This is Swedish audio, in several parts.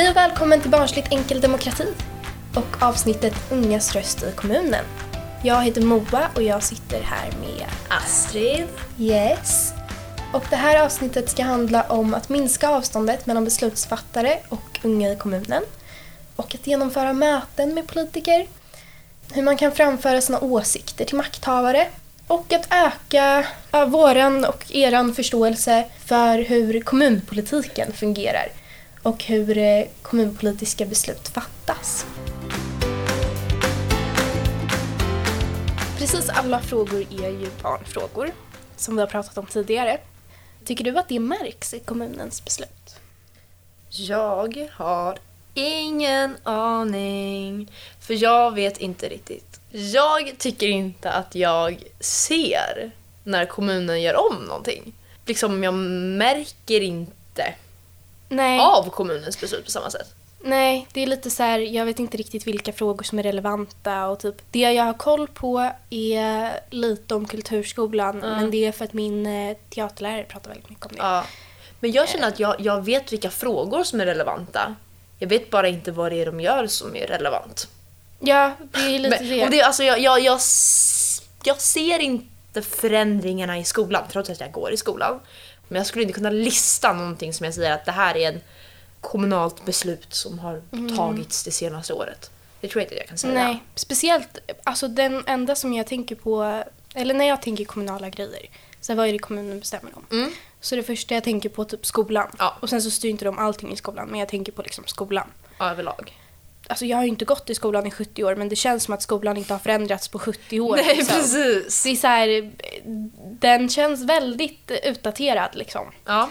Hej och välkommen till Barnsligt enkel demokrati och avsnittet Ungas röst i kommunen. Jag heter Moa och jag sitter här med Astrid. Yes. Och det här avsnittet ska handla om att minska avståndet mellan beslutsfattare och unga i kommunen och att genomföra möten med politiker, hur man kan framföra sina åsikter till makthavare och att öka ja, våran och eran förståelse för hur kommunpolitiken fungerar och hur eh, kommunpolitiska beslut fattas. Precis alla frågor är ju barnfrågor, som vi har pratat om tidigare. Tycker du att det märks i kommunens beslut? Jag har ingen aning. För jag vet inte riktigt. Jag tycker inte att jag ser när kommunen gör om någonting. Liksom, jag märker inte Nej. av kommunens beslut på samma sätt. Nej, det är lite så här, jag vet inte riktigt vilka frågor som är relevanta och typ det jag har koll på är lite om kulturskolan men det är för att min eh, teaterlärare pratar väldigt mycket om det. Ja. Men jag känner att jag, jag vet vilka frågor som är relevanta. Jag vet bara inte vad det är de gör som är relevant. Ja, det är lite Men, det. och det alltså, jag, jag, jag, jag ser inte förändringarna i skolan, trots att jag går i skolan. Men jag skulle inte kunna lista någonting som jag säger att det här är en kommunalt beslut som har tagits det senaste året. Det tror jag inte jag kan säga. Nej, speciellt, alltså den enda som jag tänker på, eller när jag tänker kommunala grejer, så vad är det kommunen bestämmer om? Mm. Så det första jag tänker på är typ skolan. Ja. Och sen så styr inte de allting i skolan, men jag tänker på liksom skolan. Ja, överlag. Alltså jag har ju inte gått i skolan i 70 år, men det känns som att skolan inte har förändrats på 70 år. Nej, liksom. precis. Det är så här, den känns väldigt utdaterad liksom. Ja.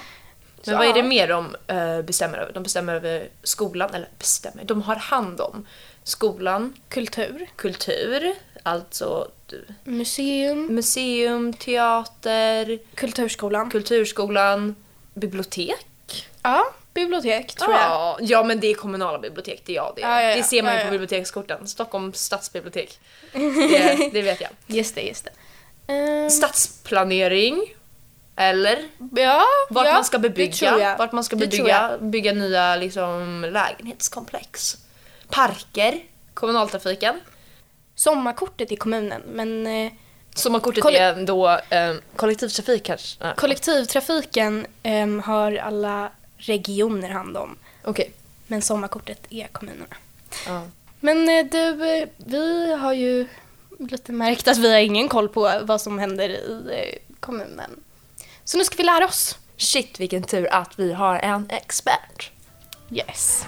Men Så, vad är det ja. mer de eh, bestämmer över? De bestämmer över skolan, eller bestämmer, de har hand om skolan, Kultur, kultur, alltså museum, museum, teater, kulturskolan. kulturskolan, bibliotek. ja, bibliotek tror jag. Ja, ja, men det är kommunala bibliotek, det är jag det. Ja, ja, ja. Det ser man ju Ja, på ja. bibliotekskorten. Stockholms stadsbibliotek. Det, det vet jag. Just det, just det. Ehm, Stadsplanering. Eller ja, vart ja, man ska bebygga. Vart man ska bebygga, bygga nya liksom, lägenhetskomplex. Parker. Kommunaltrafiken. Sommarkortet i kommunen, men eh, Sommarkortet Kolle- är då eh, kollektivtrafik kanske? Ja. kollektivtrafiken ehm, har alla regioner hand om. Okej. Men sommarkortet är kommunerna. Ja. Men eh, du, eh, vi har ju lite märkt att vi har ingen koll på vad som händer i eh, kommunen. Så nu ska vi lära oss. Shit vilken tur att vi har en expert. Yes.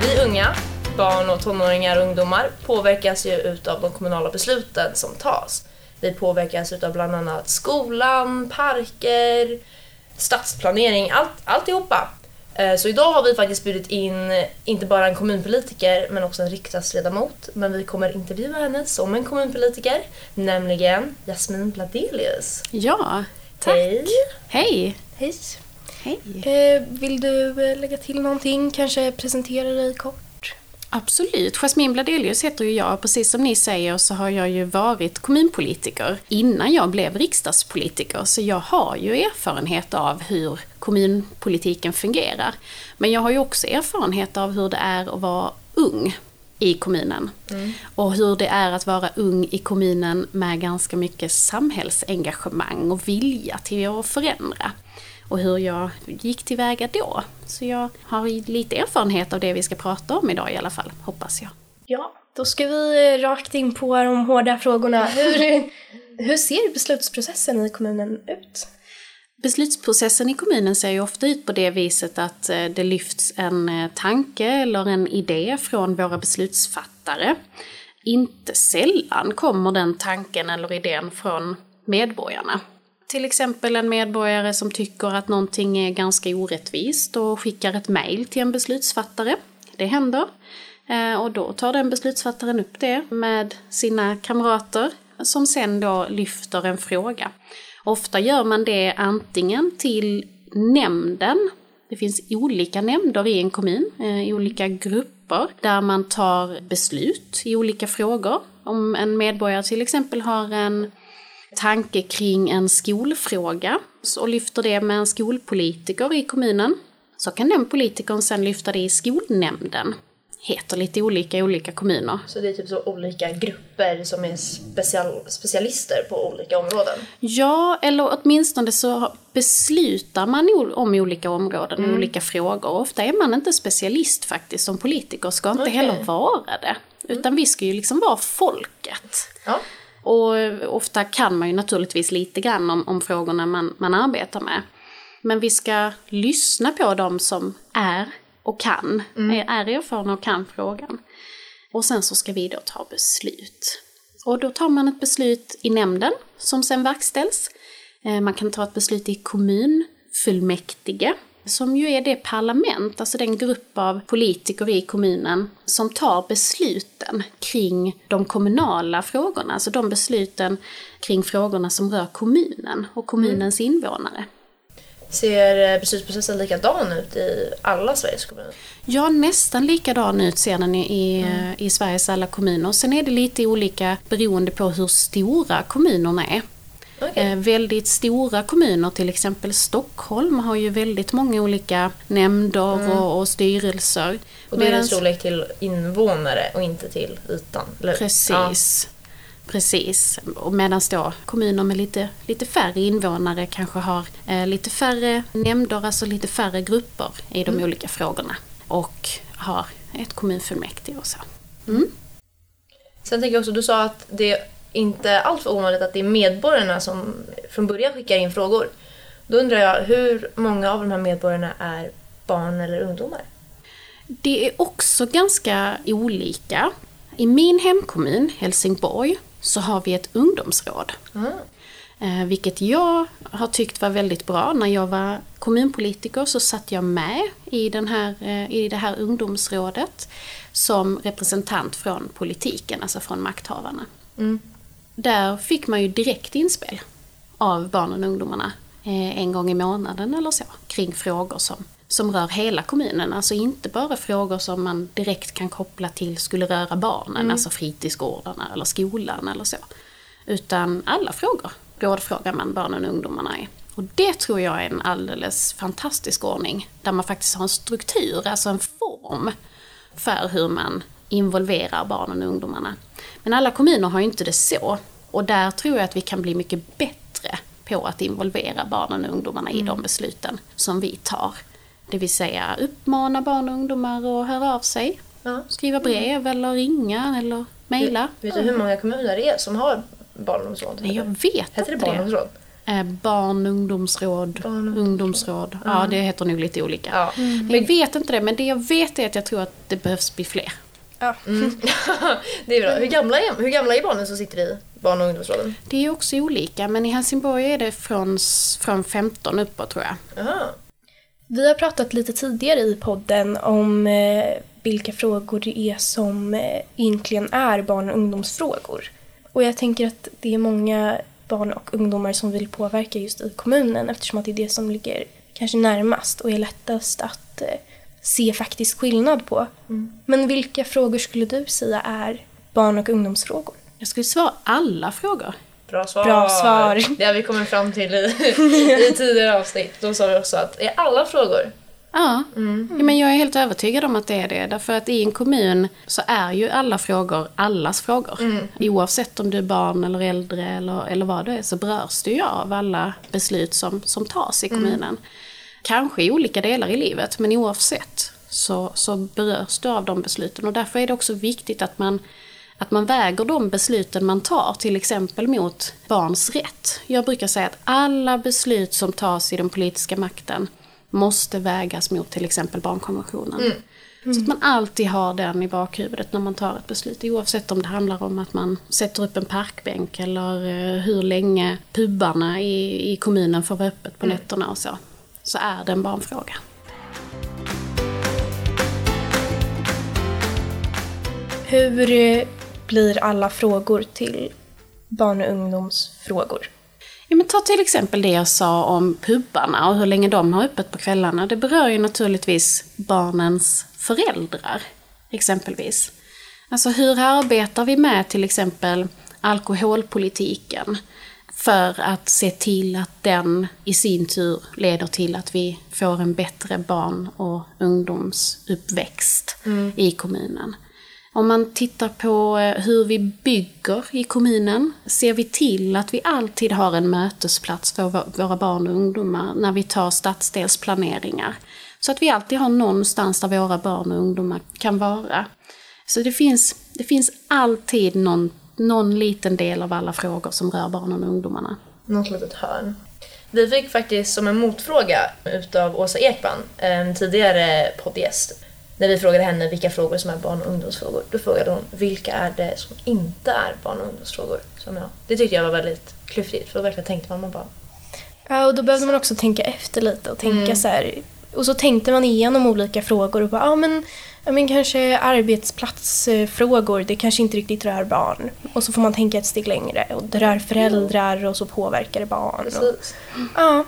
Vi unga, barn och tonåringar och ungdomar påverkas ju utav de kommunala besluten som tas. Vi påverkas utav bland annat skolan, parker, stadsplanering, allt, alltihopa. Eh, Så idag har vi faktiskt bjudit in inte bara en kommunpolitiker men också en riksdagsledamot. Men vi kommer intervjua henne som en kommunpolitiker, nämligen Jasmin Bladelius. Ja, tack. Hej! Hej. Hej. Hej. Eh, vill du eh, lägga till någonting? Kanske presentera dig kort? Absolut. Jasmine Bladelius heter ju jag. Precis som ni säger så har jag ju varit kommunpolitiker innan jag blev riksdagspolitiker. Så jag har ju erfarenhet av hur kommunpolitiken fungerar. Men jag har ju också erfarenhet av hur det är att vara ung i kommunen. Och hur det är att vara ung i kommunen med ganska mycket samhällsengagemang och vilja till att förändra. Och hur jag gick tillväga då. Så jag har lite erfarenhet av det vi ska prata om idag i alla fall, hoppas jag. Ja, då ska vi eh, rakt in på de hårda frågorna. Hur, hur ser beslutsprocessen i kommunen ut? Beslutsprocessen i kommunen ser ju ofta ut på det viset att eh, det lyfts en eh, tanke eller en idé från våra beslutsfattare. Inte sällan kommer den tanken eller idén från medborgarna. Till exempel en medborgare som tycker att någonting är ganska orättvist och skickar ett mejl till en beslutsfattare. Det händer. Eh, och då tar den beslutsfattaren upp det med sina kamrater som sen då lyfter en fråga. Ofta gör man det antingen till nämnden, det finns olika nämnder i en kommun, eh, i olika grupper där man tar beslut i olika frågor. Om en medborgare till exempel har en tanke kring en skolfråga och lyfter det med en skolpolitiker i kommunen så kan den politikern sen lyfta det i skolnämnden. Heter lite olika i olika kommuner. Så det är typ så olika grupper som är special, specialister på olika områden? Ja, eller åtminstone så beslutar man om olika områden och mm. olika frågor. Ofta är man inte specialist faktiskt som politiker, ska inte okay. heller vara det. Utan vi ska ju liksom vara folket. Ja. Och ofta kan man ju naturligtvis lite grann om, om frågorna man, man arbetar med. Men vi ska lyssna på dem som är och kan, mm. är erfarna och kan frågan. Och sen så ska vi då ta beslut. Och då tar man ett beslut i nämnden som sen verkställs. Eh, man kan ta ett beslut i kommunfullmäktige som ju är det parlament, alltså den grupp av politiker i kommunen som tar besluten kring de kommunala frågorna, alltså de besluten kring frågorna som rör kommunen och kommunens mm. invånare. Ser eh, beslutsprocessen likadan ut i alla Sveriges kommuner? Ja, nästan likadan ut ser den i, mm. i Sveriges alla kommuner. Sen är det lite olika beroende på hur stora kommunerna är. Okay. Eh, väldigt stora kommuner, till exempel Stockholm, har ju väldigt många olika nämnder mm. och, och, styrelser. Och då är det storlek till invånare och inte till ytan? Eller? Precis. Ja. Precis, medan då kommuner med lite, lite färre invånare kanske har eh, lite färre nämnder, alltså lite färre grupper i de mm. olika frågorna. Och har ett kommunfullmäktige och så. Mm. Sen tänker jag också, du sa att det inte alltför ovanligt att det är medborgarna som från början skickar in frågor. Då undrar jag, hur många av de här medborgarna är barn eller ungdomar? Det är också ganska olika. I min hemkommun, Helsingborg, så har vi ett ungdomsråd. Mm. vilket jag har tyckt var väldigt bra. När jag var kommunpolitiker så satt jag med i, den här, eh, i det här ungdomsrådet som representant från politiken, alltså från makthavarna. Mm. Där fick man ju direkt inspel av barnen och ungdomarna eh, en gång i månaden eller så kring frågor som som rör hela kommunen. Alltså inte bara frågor som man direkt kan koppla till skulle röra barnen, mm. alltså fritidsgårdarna eller skolan eller så. Utan alla frågor rådfrågar man barnen och ungdomarna i. Och det tror jag är en alldeles fantastisk ordning, där man faktiskt har en struktur, alltså en form för hur man involverar barnen och ungdomarna. Men alla kommuner har ju inte det så. Och där tror jag att vi kan bli mycket bättre på att involvera barnen och ungdomarna mm. i de besluten som vi tar. Det vill säga uppmana barn och ungdomar att höra av sig. Ja. Skriva brev mm. eller ringa eller mejla. Vet du hur många kommuner det är som har barnungdomsråd? Nej, jag vet Heter det barnungdomsråd? Eh, barn, ungdomsråd, barn, ungdomsråd. Ja, det heter nog lite olika. Ja. Mm. Jag vet inte det, men det jag vet är att jag tror att det behövs bli fler. Ja. Mm. det är bra. Hur gamla, är, hur gamla är barnen som sitter i barn och ungdomsråden? Det är också olika, men i Helsingborg är det från, från 15 uppåt tror jag. Aha. Vi har pratat lite tidigare i podden om eh, vilka frågor det är som eh, egentligen är barn och ungdomsfrågor. Och jag tänker att det är många barn och ungdomar som vill påverka just i kommunen eftersom att det är det som ligger kanske närmast och är lättast att eh, se faktisk skillnad på. Mm. Men vilka frågor skulle du säga är barn och ungdomsfrågor? Jag skulle svara alla frågor. Bra svar. Bra svar. Det har vi kommit fram till i, i tidigare avsnitt. Då sa vi också att är alla frågor Ja. Mm. ja, men jag är helt övertygad om att det är det. Därför att i en kommun så är ju alla frågor allas frågor. Mm. Oavsett om du är barn eller äldre eller, eller vad du är så berörs du ju av alla beslut som, som tas i mm. kommunen. Mm. Kanske i olika delar i livet, men oavsett så, så berörs du av de besluten. Och därför är det också viktigt att man att man väger de besluten man tar, till exempel mot barns rätt. Jag brukar säga att alla beslut som tas i den politiska makten måste vägas mot till exempel barnkonventionen. Mm. Mm. Så att man alltid har den i bakhuvudet när man tar ett beslut. Oavsett om det handlar om att man sätter upp en parkbänk eller eh, hur länge pubarna i, i kommunen får vara öppet på mm. nätterna och så. Så är det en barnfråga. Hur blir alla frågor till barn och ungdomsfrågor? Ja, men ta till exempel det jag sa om pubarna och hur länge de har öppet på kvällarna. Det berör ju naturligtvis barnens föräldrar, exempelvis. Alltså hur arbetar vi med till exempel alkoholpolitiken? För att se till att den i sin tur leder till att vi får en bättre barn och ungdomsuppväxt i kommunen. Om man tittar på eh, hur vi bygger i kommunen, ser vi till att vi alltid har en mötesplats för vå- våra barn och ungdomar när vi tar stadsdelsplaneringar. Så att vi alltid har någonstans där våra barn och ungdomar kan vara. Så det finns, det finns alltid någon, någon liten del av alla frågor som rör barnen och ungdomarna. Något litet hörn. Vi fick faktiskt som en motfråga utav Åsa Ekman, en tidigare poddgäst, när vi frågade henne vilka frågor som är barn och ungdomsfrågor. Då frågade hon vilka är det som inte är barn och ungdomsfrågor? Som jag. Det tyckte jag var väldigt klyftigt, för då verkligen tänkte man, man bara Ja, och då behövde man också tänka efter lite och tänka så här. Och så tänkte man igenom olika frågor och bara, ja men, ja, men kanske arbetsplatsfrågor, det kanske inte riktigt rör barn. Och så får man tänka ett steg längre och det rör föräldrar och så påverkar det barn. Och, precis. ja,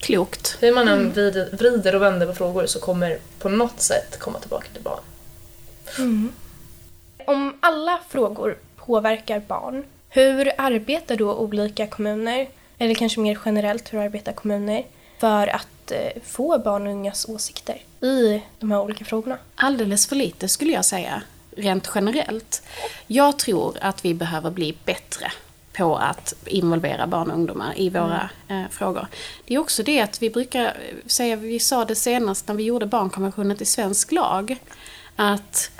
Klokt. Hur man än vrider, vrider och vänder på frågor så kommer på något sätt komma tillbaka till barn. Om alla frågor påverkar barn, hur arbetar då olika kommuner, eller kanske mer generellt, hur arbetar kommuner för att eh, få barn och ungas åsikter i de här olika frågorna? Alldeles för lite skulle jag säga, rent generellt. Jag tror att vi behöver bli bättre på att involvera barn och ungdomar i våra eh, frågor. Det är också det att vi brukar säga, vi sa det senast när vi gjorde barnkonventionen till svensk lag, att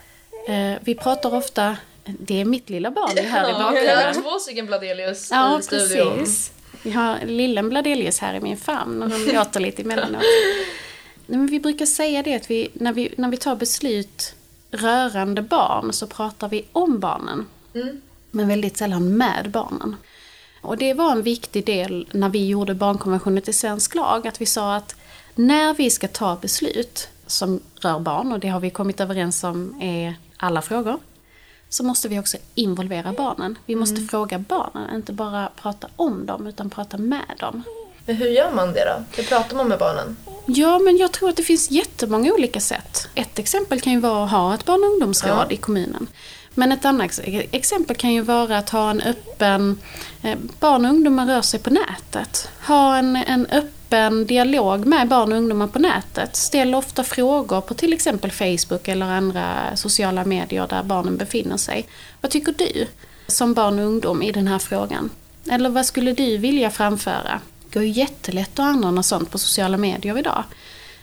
eh, vi pratar ofta, det är mitt lilla barn här i jag har bakgrunden. två stycken Bladelius Ja, i studion. precis. Vi har lillen Bladelius här i min famn och han låter lite emellanåt. Nej, men vi brukar säga det att vi när, vi, när vi tar beslut rörande barn så pratar vi om barnen. Men väldigt sällan med barnen. Och det var en viktig del när vi gjorde barnkonventionen till svensk lag, att vi sa att när vi ska ta beslut som rör barn, och det har vi kommit överens om är alla frågor, så måste vi också involvera barnen. Vi måste fråga barnen, inte bara prata om dem, utan prata med dem. Men hur gör man det då? Hur pratar man med barnen? Ja, men jag tror att det finns jättemånga olika sätt. Ett exempel kan ju vara att ha ett barn och ungdomsråd Ja. i kommunen. Men ett annat exempel kan ju vara att ha en öppen... Eh, barn och ungdomar rör sig på nätet. Ha en, en öppen dialog med barn och ungdomar på nätet. Ställ ofta frågor på till exempel Facebook eller andra sociala medier där barnen befinner sig. Vad tycker du som barn och ungdom i den här frågan? Eller vad skulle du vilja framföra? Det går ju jättelätt att anordna sånt på sociala medier idag.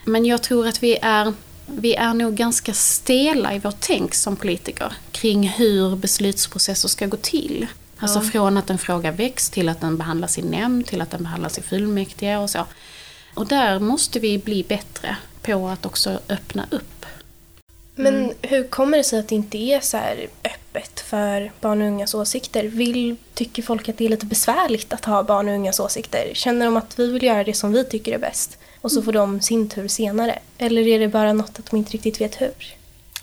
Men jag tror att vi är, vi är nog ganska stela i vårt tänk som politiker kring hur beslutsprocesser ska gå till. Alltså från att en fråga väcks till att den behandlas i nämnd, till att den behandlas i fullmäktige och så. Och där måste vi bli bättre på att också öppna upp. Men hur kommer det sig att det inte är så här öppet för barn och ungas åsikter? Vill, tycker folk att det är lite besvärligt att ha barn och ungas åsikter? Känner de att vi vill göra det som vi tycker är bäst? Och så får de sin tur senare? Eller är det bara något att de inte riktigt vet hur?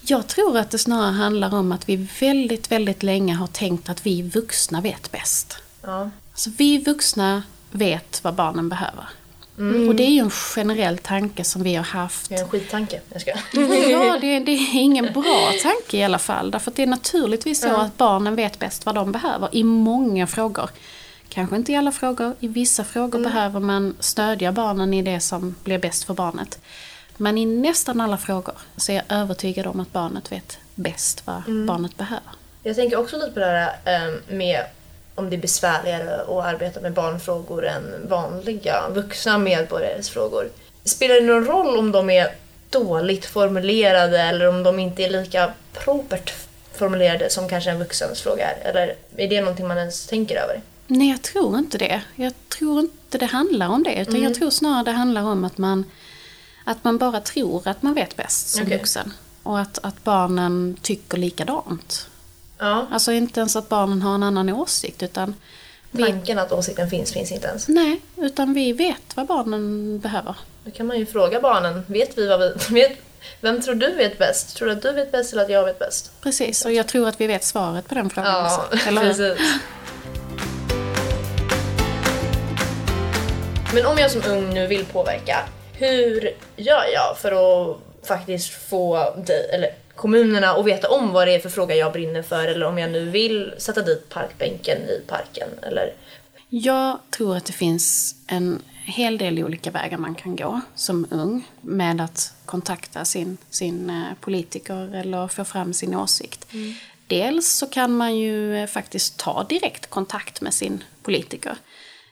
Jag tror att det snarare handlar om att vi väldigt, väldigt länge har tänkt att vi vuxna vet bäst. Ja. Alltså vi vuxna vet vad barnen behöver. Och det är ju en generell tanke som vi har haft. Det är en skittanke. Jag ska. Ja, det, det är ingen bra tanke i alla fall. Därför att det är naturligtvis så att barnen vet bäst vad de behöver i många frågor. Kanske inte i alla frågor, i vissa frågor behöver man stödja barnen i det som blir bäst för barnet. Men i nästan alla frågor så är jag övertygad om att barnet vet bäst vad barnet behöver. Jag tänker också lite på det här eh, med om det är besvärligare att arbeta med barnfrågor än vanliga vuxna medborgares frågor. Spelar det någon roll om de är dåligt formulerade eller om de inte är lika propert formulerade som kanske en vuxens fråga är? Eller är det någonting man ens tänker över? Nej, jag tror inte det. Jag tror inte det handlar om det. Utan jag tror snarare det handlar om att man, att man bara tror att man vet bäst som Okej. vuxen. Och att, att barnen tycker likadant. Ja, Alltså inte ens att barnen har en annan åsikt utan vi, tanken att åsikten finns finns inte ens. nej, utan vi vet vad barnen behöver. Då kan man ju fråga barnen, vet vi vad vi... Vet, vem tror du vet bäst? Tror du att du vet bäst eller att jag vet bäst? Precis, och jag tror att vi vet svaret på den frågan Ja, också. Eller precis. Men om jag som ung nu vill påverka, hur gör jag för att faktiskt få dig, eller kommunerna att veta om vad det är för fråga jag brinner för eller om jag nu vill sätta dit parkbänken i parken eller Jag tror att det finns en hel del olika vägar man kan gå som ung med att kontakta sin, sin eh, politiker eller få fram sin åsikt. Mm. Dels så kan man ju eh, faktiskt ta direkt kontakt med sin politiker.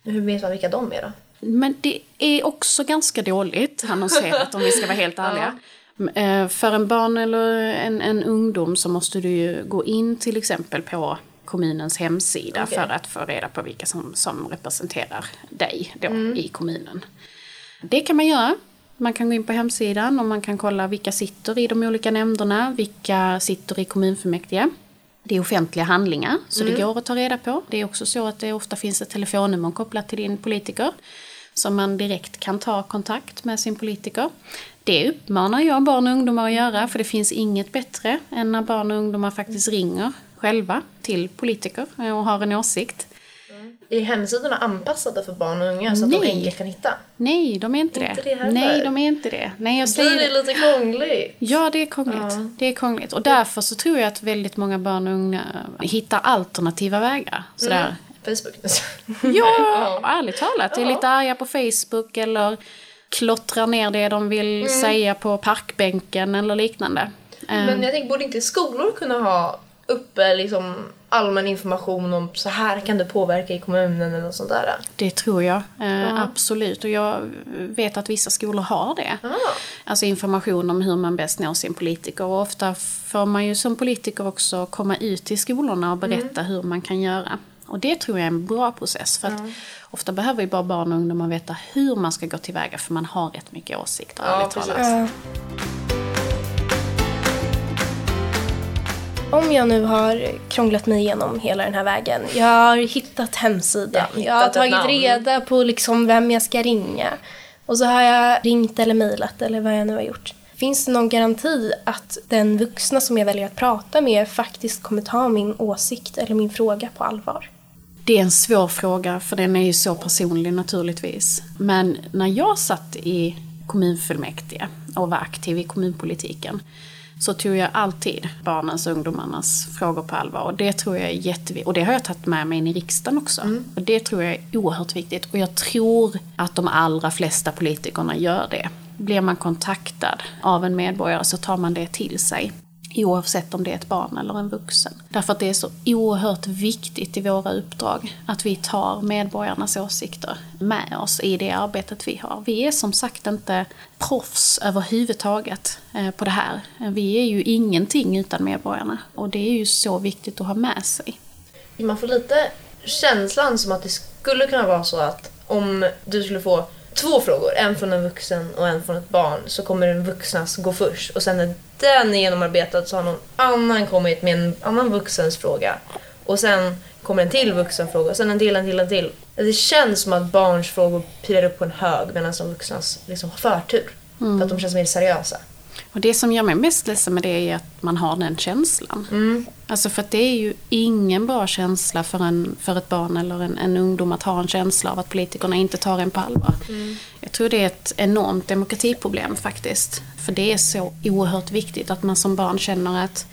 Hur vet man vilka de är då? Men det är också ganska dåligt annonserat om vi ska vara helt ärliga. ja. Eh, för en barn eller en, en ungdom så måste du ju gå in till exempel på kommunens hemsida okay. för att få reda på vilka som, som representerar dig då mm. i kommunen. Det kan man göra. Man kan gå in på hemsidan och man kan kolla vilka sitter i de olika nämnderna, vilka sitter i kommunfullmäktige. Det är offentliga handlingar, så mm. det går att ta reda på. Det är också så att det ofta finns ett telefonnummer kopplat till din politiker. Så man direkt kan ta kontakt med sin politiker. Det uppmanar jag barn och ungdomar att göra, för det finns inget bättre än när barn och ungdomar faktiskt ringer själva till politiker och har en åsikt. Mm. Är hemsidorna anpassade för barn och unga så att Nej. de enkelt kan hitta? Nej, de är inte, inte det. det Nej, de är inte det. Nej, jag säger... Det lite krångligt? Ja, det är krångligt. Ja. Det är krångligt. Och därför så tror jag att väldigt många barn och unga hittar alternativa vägar. Sådär. Mm. Facebook? ja, ärligt talat. är lite arga på Facebook eller klottrar ner det de vill mm. säga på parkbänken eller liknande. Men jag tänker, borde inte skolor kunna ha uppe liksom allmän information om så här kan det påverka i kommunen eller något sånt där? Det tror jag, eh, absolut. Och jag vet att vissa skolor har det. Ah. Alltså information om hur man bäst når sin politiker. Och ofta får man ju som politiker också komma ut till skolorna och berätta mm. hur man kan göra. Och det tror jag är en bra process. För att mm. ofta behöver ju bara barn och ungdomar veta hur man ska gå tillväga för man har rätt mycket åsikter, ja, talat. Om jag nu har krånglat mig igenom hela den här vägen. Jag har hittat hemsidan. Jag, jag har tagit reda på liksom vem jag ska ringa. Och så har jag ringt eller mejlat eller vad jag nu har gjort. Finns det någon garanti att den vuxna som jag väljer att prata med faktiskt kommer ta min åsikt eller min fråga på allvar? Det är en svår fråga för den är ju så personlig naturligtvis. Men när jag satt i kommunfullmäktige och var aktiv i kommunpolitiken så tog jag alltid barnens och ungdomarnas frågor på allvar. Och det tror jag är jätteviktigt. Och det har jag tagit med mig in i riksdagen också. Mm. Och det tror jag är oerhört viktigt. Och jag tror att de allra flesta politikerna gör det. Blir man kontaktad av en medborgare så tar man det till sig. Oavsett om det är ett barn eller en vuxen. Därför att det är så oerhört viktigt i våra uppdrag att vi tar medborgarnas åsikter med oss i det arbetet vi har. Vi är som sagt inte proffs överhuvudtaget eh, på det här. Vi är ju ingenting utan medborgarna och det är ju så viktigt att ha med sig. Man får lite känslan som att det skulle kunna vara så att om du skulle få två frågor, en från en vuxen och en från ett barn, så kommer den vuxnas gå först. Och sen när den är genomarbetad så har någon annan kommit med en annan vuxens fråga. Och sen kommer en till vuxen fråga, och sen en till, en till, en till. Det känns som att barns frågor pirar upp på en hög medan de vuxnas liksom har förtur. Mm. För att de känns mer seriösa. Och det som gör mig mest ledsen med det är att man har den känslan. Mm. Alltså för att det är ju ingen bra känsla för, en, för ett barn eller en, en ungdom att ha en känsla av att politikerna inte tar en på allvar. Mm. Jag tror det är ett enormt demokratiproblem faktiskt. För det är så oerhört viktigt att man som barn känner att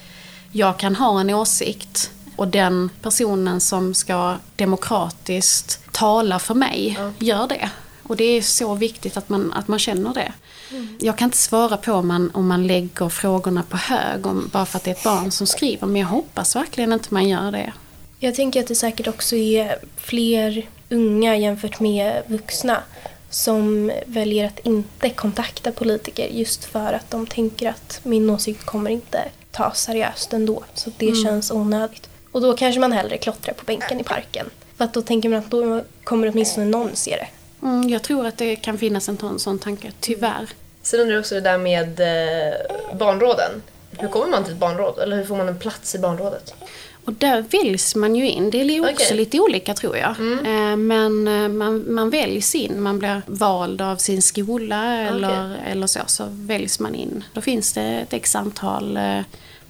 jag kan ha en åsikt och den personen som ska demokratiskt tala för mig mm. gör det. Och det är så viktigt att man, att man känner det. Mm. Jag kan inte svara på om man, om man lägger frågorna på hög om, bara för att det är ett barn som skriver, men jag hoppas verkligen inte man gör det. Jag tänker att det säkert också är fler unga jämfört med vuxna som väljer att inte kontakta politiker just för att de tänker att min åsikt kommer inte tas seriöst ändå. Så det mm. känns onödigt. Och då kanske man hellre klottrar på bänken i parken. För att då tänker man att då kommer åtminstone någon se det. Mm, jag tror att det kan finnas en sån tanke, tyvärr. Sen undrar jag också det där med eh, barnråden. Hur kommer man till ett barnråd? Eller hur får man en plats i barnrådet? Och där väljs man ju in. Det är också okay. lite olika tror jag. Mm. Eh, men eh, man, man väljs in. Man blir vald av sin skola eller, okay. eller så. Så väljs man in. Då finns det ett x antal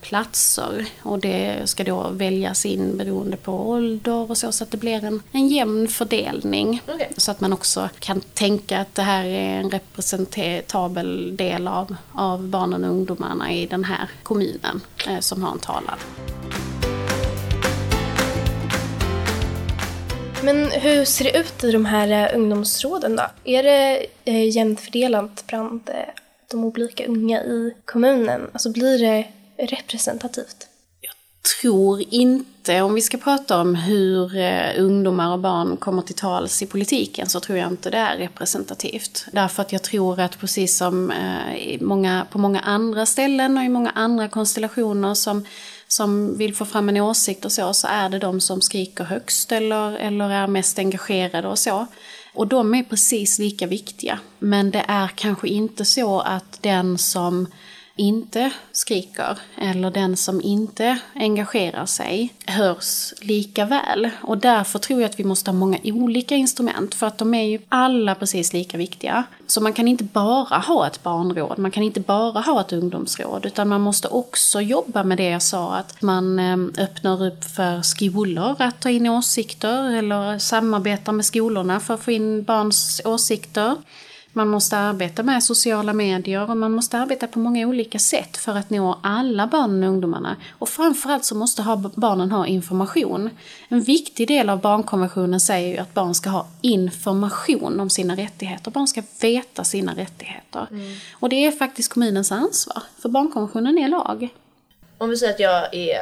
platser och det ska då väljas in beroende på ålder och så, så att det blir en, en jämn fördelning. Okay. Så att man också kan tänka att det här är en representabel del av, av barnen och ungdomarna i den här kommunen eh, som har en talad. Men hur ser det ut i de här eh, ungdomsråden då? Är det eh, jämnt fördelat bland eh, de olika unga i kommunen? Alltså blir det representativt? tror inte, om vi ska prata om hur eh, ungdomar och barn kommer till tals i politiken, så tror jag inte det är representativt. Därför att jag tror att precis som eh, många, på många andra ställen och i många andra konstellationer som, som vill få fram en åsikt och så, så är det de som skriker högst eller, eller är mest engagerade och så. Och de är precis lika viktiga. Men det är kanske inte så att den som inte skriker eller den som inte engagerar sig hörs lika väl. Och därför tror jag att vi måste ha många olika instrument för att de är ju alla precis lika viktiga. Så man kan inte bara ha ett barnråd, man kan inte bara ha ett ungdomsråd utan man måste också jobba med det jag sa att man eh, öppnar upp för skolor att ta in åsikter eller samarbetar med skolorna för att få in barns åsikter. Man måste arbeta med sociala medier och man måste arbeta på många olika sätt för att nå alla barnen och ungdomarna. Och framförallt så måste ha, barnen ha information. En viktig del av barnkonventionen säger ju att barn ska ha information om sina rättigheter. Barn ska veta sina rättigheter. Mm. Och det är faktiskt kommunens ansvar, för barnkonventionen är lag. Om vi säger att jag är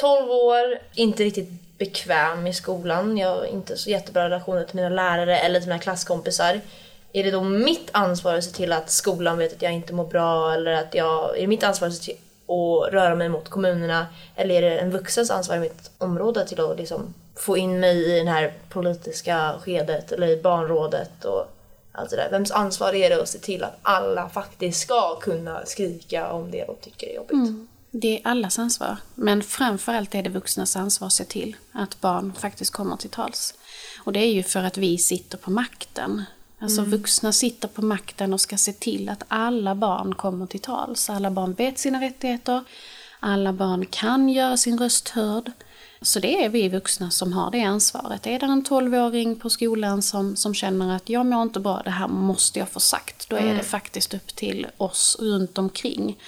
12 år, inte riktigt bekväm i skolan, jag har inte så jättebra relationer till mina lärare eller till mina klasskompisar är det då mitt ansvar att se till att skolan vet att jag inte mår bra eller att jag, är det mitt ansvar att, att röra mig mot kommunerna eller är det en vuxens ansvar i mitt område till att liksom få in mig i det här politiska skedet eller i barnrådet och allt det där. Vems ansvar är det att se till att alla faktiskt ska kunna skrika om det de tycker är jobbigt? Mm. Det är allas ansvar. Men framförallt är det vuxnas ansvar att se till att barn faktiskt kommer till tals. Och det är ju för att vi sitter på makten. Alltså mm. vuxna sitter på makten och ska se till att alla barn kommer till tals. Alla barn vet sina rättigheter. Alla barn kan göra sin röst hörd. Så det är vi vuxna som har det ansvaret. Är det en 12-åring på skolan som, som känner att jag mår inte bra, det här måste jag få sagt. Då är mm. det faktiskt upp till oss runt omkring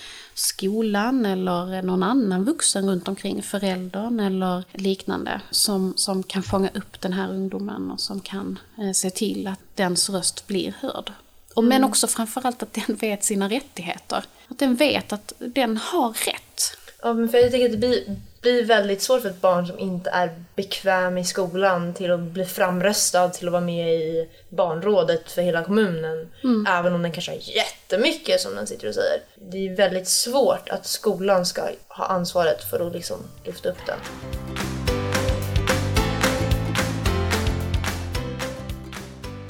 skolan eller någon annan vuxen runt omkring, föräldern eller liknande, som, som kan fånga upp den här ungdomen och som kan eh, se till att dens röst blir hörd. Och, mm. Men också framförallt att den vet sina rättigheter. Att den vet att den har rätt. Ja, men för jag tänker att det blir, blir väldigt svårt för ett barn som inte är bekväm i skolan till att bli framröstad till att vara med i barnrådet för hela kommunen. Mm. Även om den kanske har jättemycket som den sitter och säger. Det är väldigt svårt att skolan ska ha ansvaret för att liksom lyfta upp den.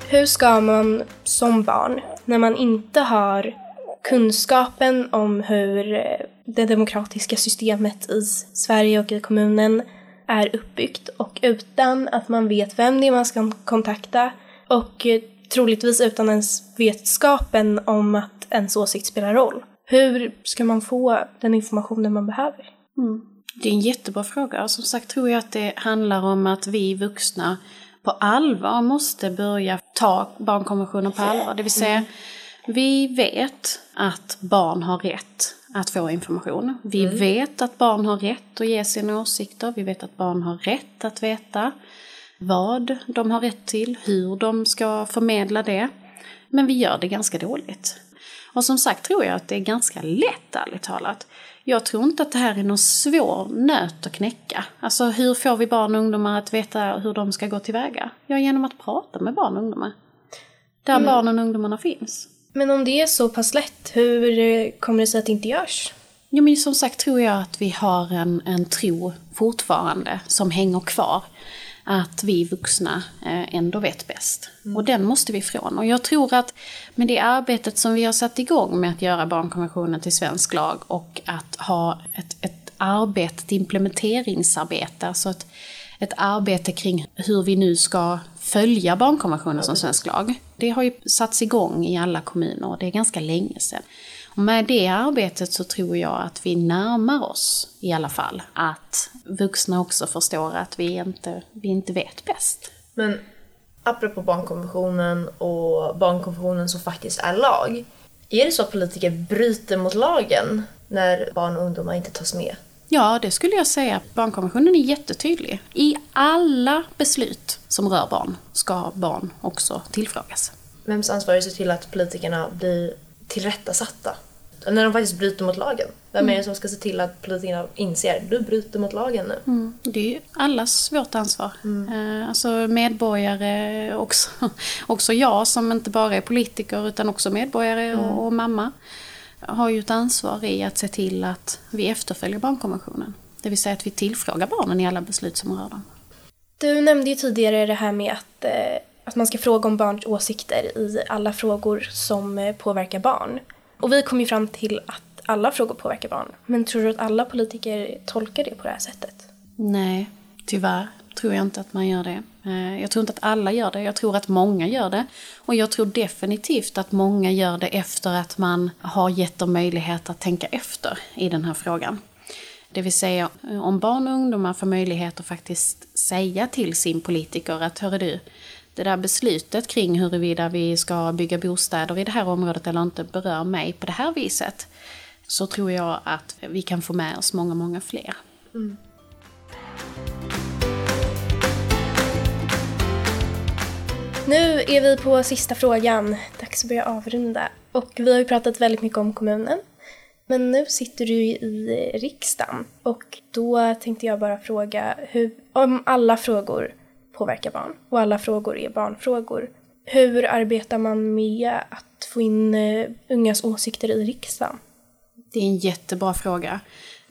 Hur ska man som barn, när man inte har kunskapen om hur eh, det demokratiska systemet i Sverige och i kommunen är uppbyggt och utan att man vet vem det är man ska kontakta och eh, troligtvis utan ens vetskapen om att ens åsikt spelar roll. Hur ska man få den informationen man behöver? Mm. Det är en jättebra fråga. Som sagt tror jag att det handlar om att vi vuxna på allvar måste börja ta barnkonventionen på allvar. Det vill säga, mm. vi vet att barn har rätt att få information. Vi mm. vet att barn har rätt att ge sina åsikter. Vi vet att barn har rätt att veta vad de har rätt till, hur de ska förmedla det. Men vi gör det ganska dåligt. Och som sagt tror jag att det är ganska lätt, ärligt talat. Jag tror inte att det här är någon svår nöt att knäcka. Alltså hur får vi barn och ungdomar att veta hur de ska gå tillväga? Ja, genom att prata med barn och ungdomar. Där mm. barnen och ungdomarna finns. Men om det är så pass lätt, hur kommer det sig att det inte görs? Ja, men som sagt tror jag att vi har en, en tro fortfarande som hänger kvar. Att vi vuxna eh, ändå vet bäst. Mm. Och den måste vi ifrån. Och jag tror att med det arbetet som vi har satt igång med att göra barnkonventionen till svensk lag och att ha ett, ett arbete, ett implementeringsarbete, alltså ett, ett arbete kring hur vi nu ska följa barnkonventionen som svensk lag. Det har ju satts igång i alla kommuner och det är ganska länge sedan. Och med det arbetet så tror jag att vi närmar oss i alla fall att vuxna också förstår att vi inte, vi inte vet bäst. Men apropå barnkonventionen och barnkonventionen som faktiskt är lag. Är det så att politiker bryter mot lagen när barn och ungdomar inte tas med Ja, det skulle jag säga. Barnkonventionen är jättetydlig. I alla beslut som rör barn ska barn också tillfrågas. Vems ansvar är det att se till att politikerna blir tillrättasatta? När de faktiskt bryter mot lagen. Vem är det som ska se till att politikerna inser att du bryter mot lagen nu? Mm. Det är ju allas vårt ansvar. Mm. Alltså medborgare, också, också jag som inte bara är politiker utan också medborgare mm. och, och mamma har ju ett ansvar i att se till att vi efterföljer barnkonventionen. Det vill säga att vi tillfrågar barnen i alla beslut som rör dem. Du nämnde ju tidigare det här med att, eh, att man ska fråga om barns åsikter i alla frågor som eh, påverkar barn. Och vi kom ju fram till att alla frågor påverkar barn. Men tror du att alla politiker tolkar det på det här sättet? Nej, tyvärr tror jag inte att man gör det. Eh, jag tror inte att alla gör det, jag tror att många gör det. Och jag tror definitivt att många gör det efter att man har gett dem möjlighet att tänka efter i den här frågan. Det vill säga eh, om barn och ungdomar får möjlighet att faktiskt säga till sin politiker att hörru du, det där beslutet kring huruvida vi ska bygga bostäder i det här området eller inte berör mig på det här viset. Så tror jag att vi kan få med oss många, många fler. Mm. Nu är vi på sista frågan. Dags att börja avrunda. Och vi har ju pratat väldigt mycket om kommunen. Men nu sitter du i riksdagen och då tänkte jag bara fråga hur, om alla frågor påverkar barn och alla frågor är barnfrågor. Hur arbetar man med att få in eh, ungas åsikter i riksdagen? Det är en jättebra fråga.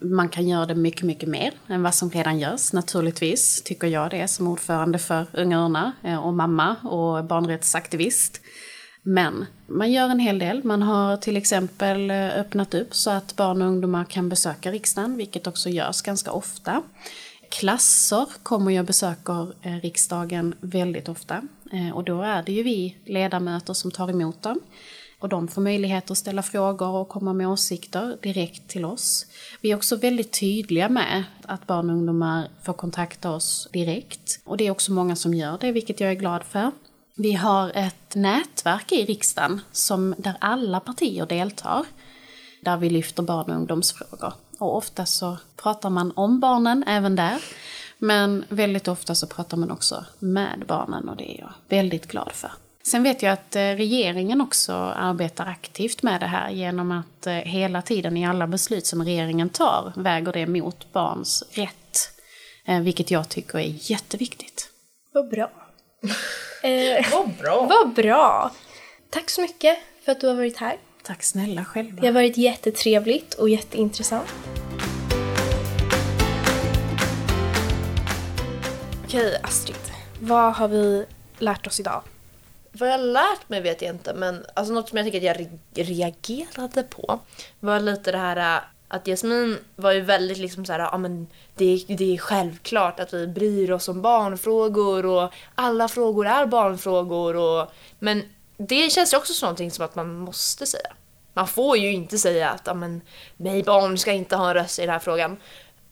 Man kan göra det mycket, mycket mer än vad som redan görs naturligtvis, tycker jag det som ordförande för Unga Örnar eh, och mamma och barnrättsaktivist. Men man gör en hel del. Man har till exempel eh, öppnat upp så att barn och ungdomar kan besöka riksdagen, vilket också görs ganska ofta. Klasser kommer jag besöker eh, riksdagen väldigt ofta och då är det ju vi ledamöter som tar emot dem. Och de får möjlighet att ställa frågor och komma med åsikter direkt till oss. Vi är också väldigt tydliga med att barn och ungdomar får kontakta oss direkt. Och det är också många som gör det, vilket jag är glad för. Vi har ett nätverk i riksdagen som, där alla partier deltar. Där vi lyfter barn och ungdomsfrågor. Och ofta så pratar man om barnen även där. Men väldigt ofta så pratar man också med barnen och det är jag väldigt glad för. Sen vet jag att eh, regeringen också arbetar aktivt med det här genom att eh, hela tiden i alla beslut som regeringen tar väger det mot barns rätt. Eh, vilket jag tycker är jätteviktigt. Vad bra. eh, vad bra. Vad bra. Tack så mycket för att du har varit här. Tack snälla själva. Det har varit jättetrevligt och jätteintressant. Okej Astrid, vad har vi lärt oss idag? Vad jag har lärt mig vet jag inte, men alltså något som jag tycker att jag reagerade på var lite det här äh, att Jasmin var ju väldigt liksom så här, ja men det, det är självklart att vi bryr oss om barnfrågor och alla frågor är barnfrågor och men det känns ju också som någonting som att man måste säga. Man får ju inte säga att ja men nej barn ska inte ha en röst i den här frågan.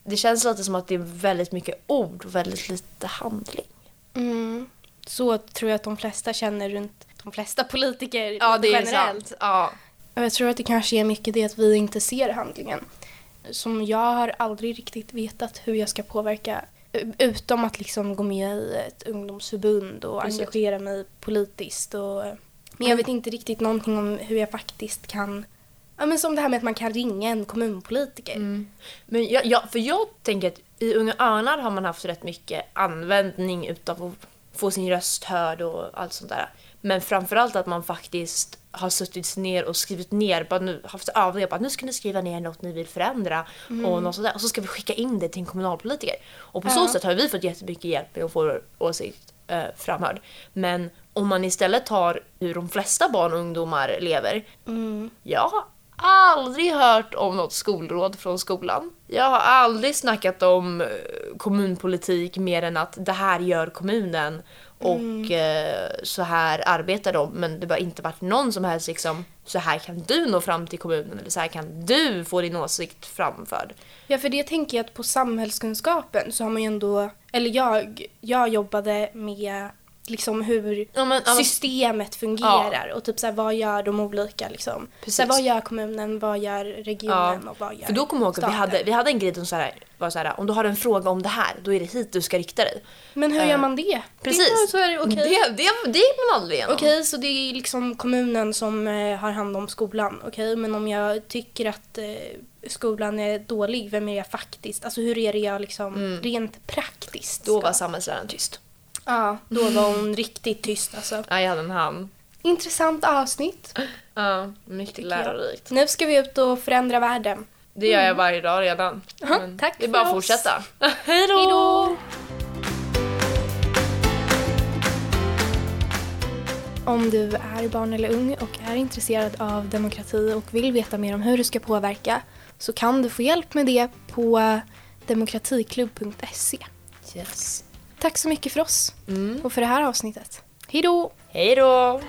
Det känns lite som att det är väldigt mycket ord och väldigt lite handling. Mm. Så tror jag att de flesta känner runt de flesta politiker ja, det generellt. Är sant. Ja. Jag tror att det kanske är mycket det att vi inte ser handlingen. Som jag har aldrig riktigt vetat hur jag ska påverka utom att liksom gå med i ett ungdomsförbund och Precis. engagera mig politiskt. Och, men jag vet inte riktigt någonting om hur jag faktiskt kan Ja men som det här med att man kan ringa en kommunpolitiker. Mm. Men jag, jag, för jag tänker att i Unga Örnar har man haft rätt mycket användning utav få sin röst hörd och allt sånt där. Men framförallt att man faktiskt har suttit ner och skrivit ner, bara nu, haft övningar på att nu ska ni skriva ner något ni vill förändra mm. och något sånt där. Och så ska vi skicka in det till en kommunalpolitiker. Och på ja. så sätt har vi fått jättemycket hjälp med att få vår åsikt eh, framhörd. Men om man istället tar hur de flesta barn och ungdomar lever. Mm. Har aldrig hört om något skolråd från skolan. Jag har aldrig snackat om eh, kommunpolitik mer än att det här gör kommunen och mm. eh, så här arbetar de. Men det har inte varit någon som helst liksom så här kan du nå fram till kommunen eller så här kan du få din åsikt framförd. Ja, för det tänker jag att på samhällskunskapen så har man ju ändå, eller jag, jag jobbade med liksom hur Ja, men, ja, systemet fungerar och typ så här, vad gör de olika liksom. Precis. Så här, vad gör kommunen, vad gör regionen och vad gör För då kommer jag ihåg att vi hade, vi hade en grej som så här, var så här, om du har en fråga om det här, då är det hit du ska rikta dig. Men hur Eh, gör man det? Precis. Det är okej. Det, det, det gick man aldrig igenom. Okej, så det är liksom kommunen som eh, har hand om skolan. Okej, men om jag tycker att eh, skolan är dålig, vem är jag faktiskt? Alltså hur är det jag liksom rent praktiskt Mm. Då var samhällsläraren tyst. Ja, då var hon riktigt tyst alltså. Ja, jag hade en han. Intressant avsnitt. Ja, mycket tycker jag. lärorikt. Nu ska vi ut och förändra världen. Det gör jag varje dag redan. Jaha, Men tack Det är för bara att oss. fortsätta. Hej då! Hejdå! Om du är barn eller ung och är intresserad av demokrati och vill veta mer om hur du ska påverka så kan du få hjälp med det på demokratiklubb.se. Yes. Tack så mycket för oss och för det här avsnittet. Hej då! Hej då!